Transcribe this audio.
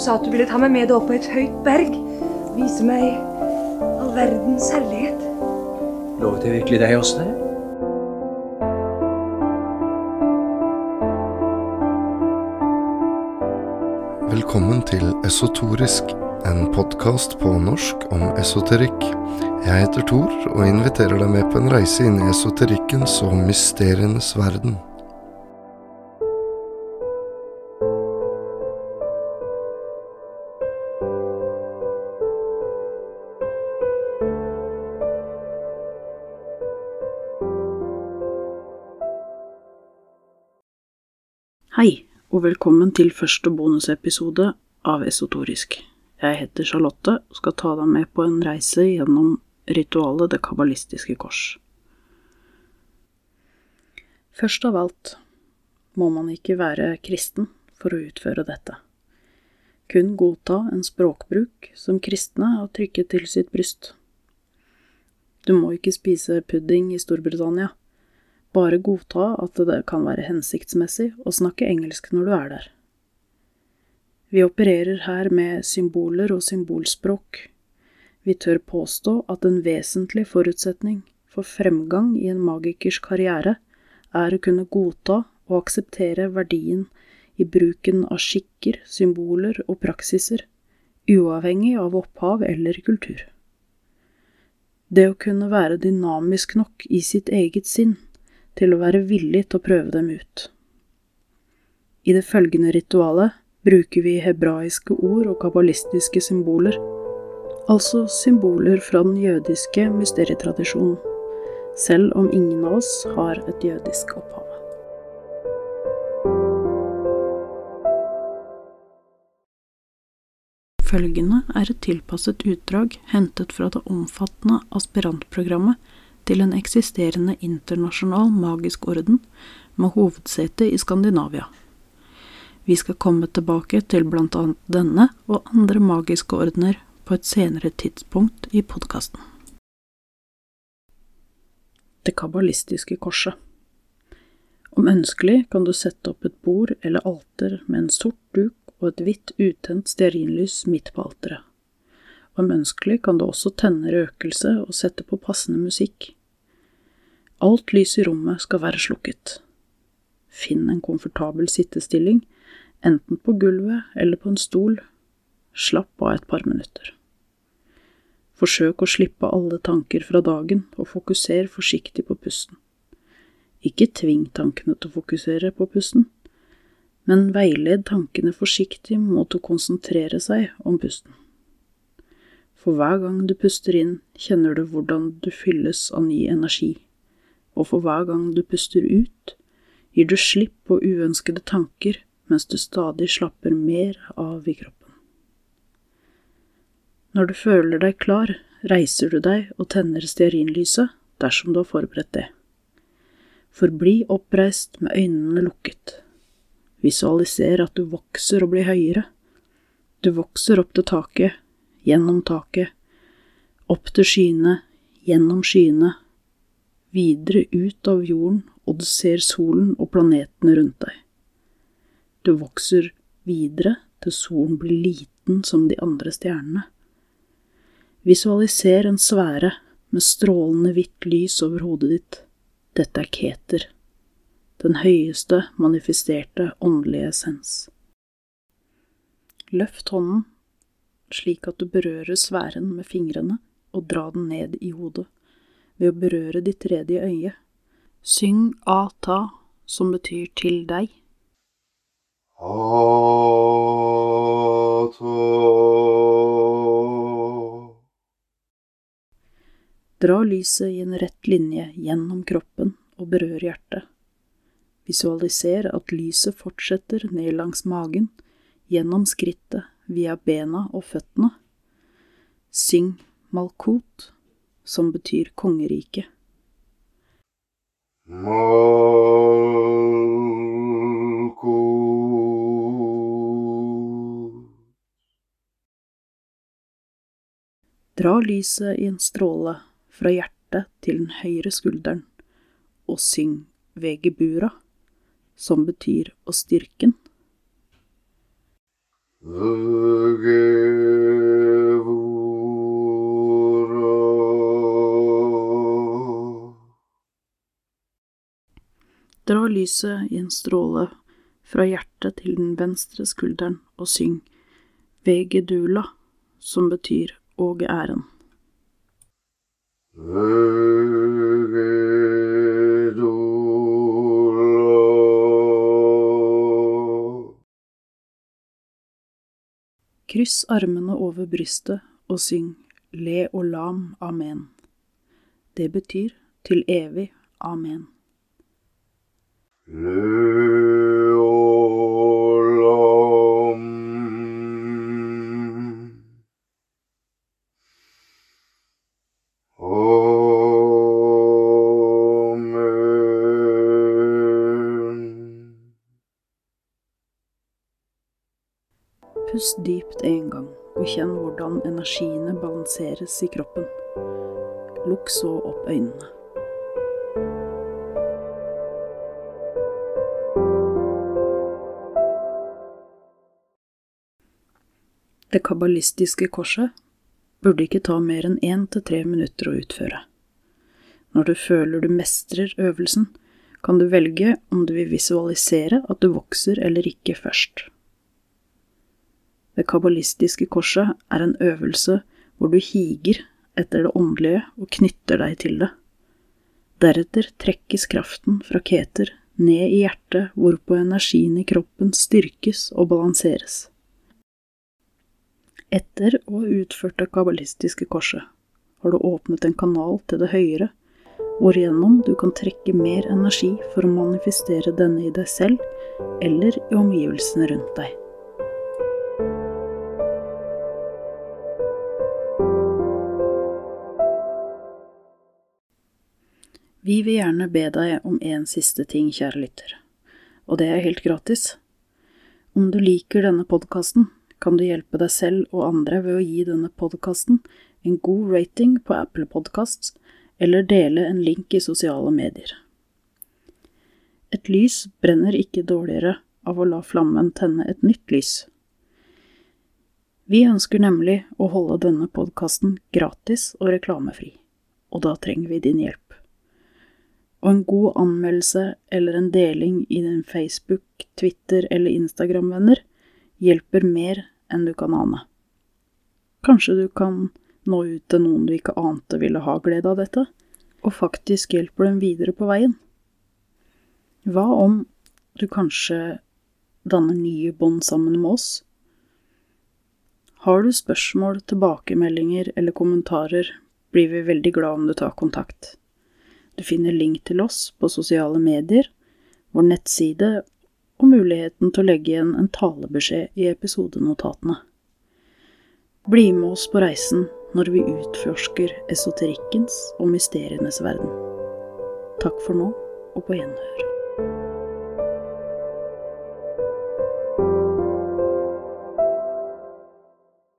sa at du ville ta meg med deg opp på et høyt berg. Vise meg all verdens herlighet. Lovet jeg virkelig deg også det? Velkommen til Esotorisk, en podkast på norsk om esoterikk. Jeg heter Thor og inviterer deg med på en reise inn i esoterikkens og mysterienes verden. Hei, og velkommen til første bonusepisode av Esotorisk. Jeg heter Charlotte og skal ta deg med på en reise gjennom ritualet Det kabbalistiske kors. Først av alt må man ikke være kristen for å utføre dette. Kun godta en språkbruk som kristne har trykket til sitt bryst. Du må ikke spise pudding i Storbritannia. Bare godta at det kan være hensiktsmessig å snakke engelsk når du er der. Vi opererer her med symboler og symbolspråk. Vi tør påstå at en vesentlig forutsetning for fremgang i en magikers karriere er å kunne godta og akseptere verdien i bruken av skikker, symboler og praksiser, uavhengig av opphav eller kultur. Det å kunne være dynamisk nok i sitt eget sinn til å være villig til å prøve dem ut. I det følgende ritualet bruker vi hebraiske ord og kabbalistiske symboler, altså symboler fra den jødiske mysterietradisjonen, selv om ingen av oss har et jødisk opphav. Følgende er et tilpasset utdrag hentet fra det omfattende aspirantprogrammet til en eksisterende internasjonal magisk orden med hovedsete i Skandinavia. Vi skal komme tilbake til blant annet denne og andre magiske ordener på et senere tidspunkt i podkasten. Det kabbalistiske korset. Om ønskelig kan du sette opp et bord eller alter med en sort duk og et hvitt utent stearinlys midt på alteret. Om ønskelig kan du også tenne røkelse og sette på passende musikk. Alt lys i rommet skal være slukket. Finn en komfortabel sittestilling, enten på gulvet eller på en stol. Slapp av et par minutter. Forsøk å slippe alle tanker fra dagen, og fokuser forsiktig på pusten. Ikke tving tankene til å fokusere på pusten, men veiled tankene forsiktig mot å konsentrere seg om pusten. For hver gang du puster inn, kjenner du hvordan du fylles av ny energi, og for hver gang du puster ut, gir du slipp på uønskede tanker mens du stadig slapper mer av i kroppen. Når du føler deg klar, reiser du deg og tenner stearinlyset dersom du har forberedt det. Forbli oppreist med øynene lukket. Visualiser at du vokser og blir høyere. Du vokser opp til taket, gjennom taket, opp til skyene, gjennom skyene, videre ut av jorden, og du ser solen og planetene rundt deg. Du vokser videre til solen blir liten som de andre stjernene. Visualiser en sfære med strålende hvitt lys over hodet ditt. Dette er Keter, den høyeste manifesterte åndelige essens. Løft hånden slik at du berører sfæren med fingrene, og dra den ned i hodet ved å berøre ditt tredje øye. Syng ata, som betyr til deg. Dra lyset i en rett linje gjennom kroppen og berør hjertet. Visualiser at lyset fortsetter ned langs magen, gjennom skrittet, via bena og føttene. Syng Malkot, som betyr kongerike. Dra lyset i en stråle fra hjertet til den høyre skulderen, og syng Vegebura, som betyr å styrken. Lyset i en stråle fra hjertet til den venstre skulderen og syng Vegedula, som betyr Åge æren. Kryss armene over brystet og syng Le olam amen. Det betyr til evig Amen. Pust dypt en gang, og kjenn hvordan energiene balanseres i kroppen. Lukk så opp øynene. Det kabbalistiske korset burde ikke ta mer enn én til tre minutter å utføre. Når du føler du mestrer øvelsen, kan du velge om du vil visualisere at du vokser eller ikke først. Det kabbalistiske korset er en øvelse hvor du higer etter det åndelige og knytter deg til det. Deretter trekkes kraften fra keter ned i hjertet, hvorpå energien i kroppen styrkes og balanseres. Etter å ha utført det kabbalistiske korset har du åpnet en kanal til det høyere, hvorigjennom du kan trekke mer energi for å manifestere denne i deg selv eller i omgivelsene rundt deg. Vi vil gjerne be deg om en siste ting, kjære lytter, og det er helt gratis. Om du liker denne podkasten, kan du hjelpe deg selv og andre ved å gi denne podkasten en god rating på Apple Podcasts, eller dele en link i sosiale medier. Et lys brenner ikke dårligere av å la flammen tenne et nytt lys. Vi ønsker nemlig å holde denne podkasten gratis og reklamefri, og da trenger vi din hjelp. Og en god anmeldelse eller en deling i din Facebook, Twitter eller Instagram-venner hjelper mer enn du kan ane. Kanskje du kan nå ut til noen du ikke ante ville ha glede av dette, og faktisk hjelper dem videre på veien. Hva om du kanskje danner nye bånd sammen med oss? Har du spørsmål, tilbakemeldinger eller kommentarer, blir vi veldig glad om du tar kontakt. Du finner link til oss på sosiale medier, vår nettside og muligheten til å legge igjen en talebeskjed i episodenotatene. Bli med oss på reisen når vi utforsker esoterikkens og mysterienes verden. Takk for nå, og på gjenhør.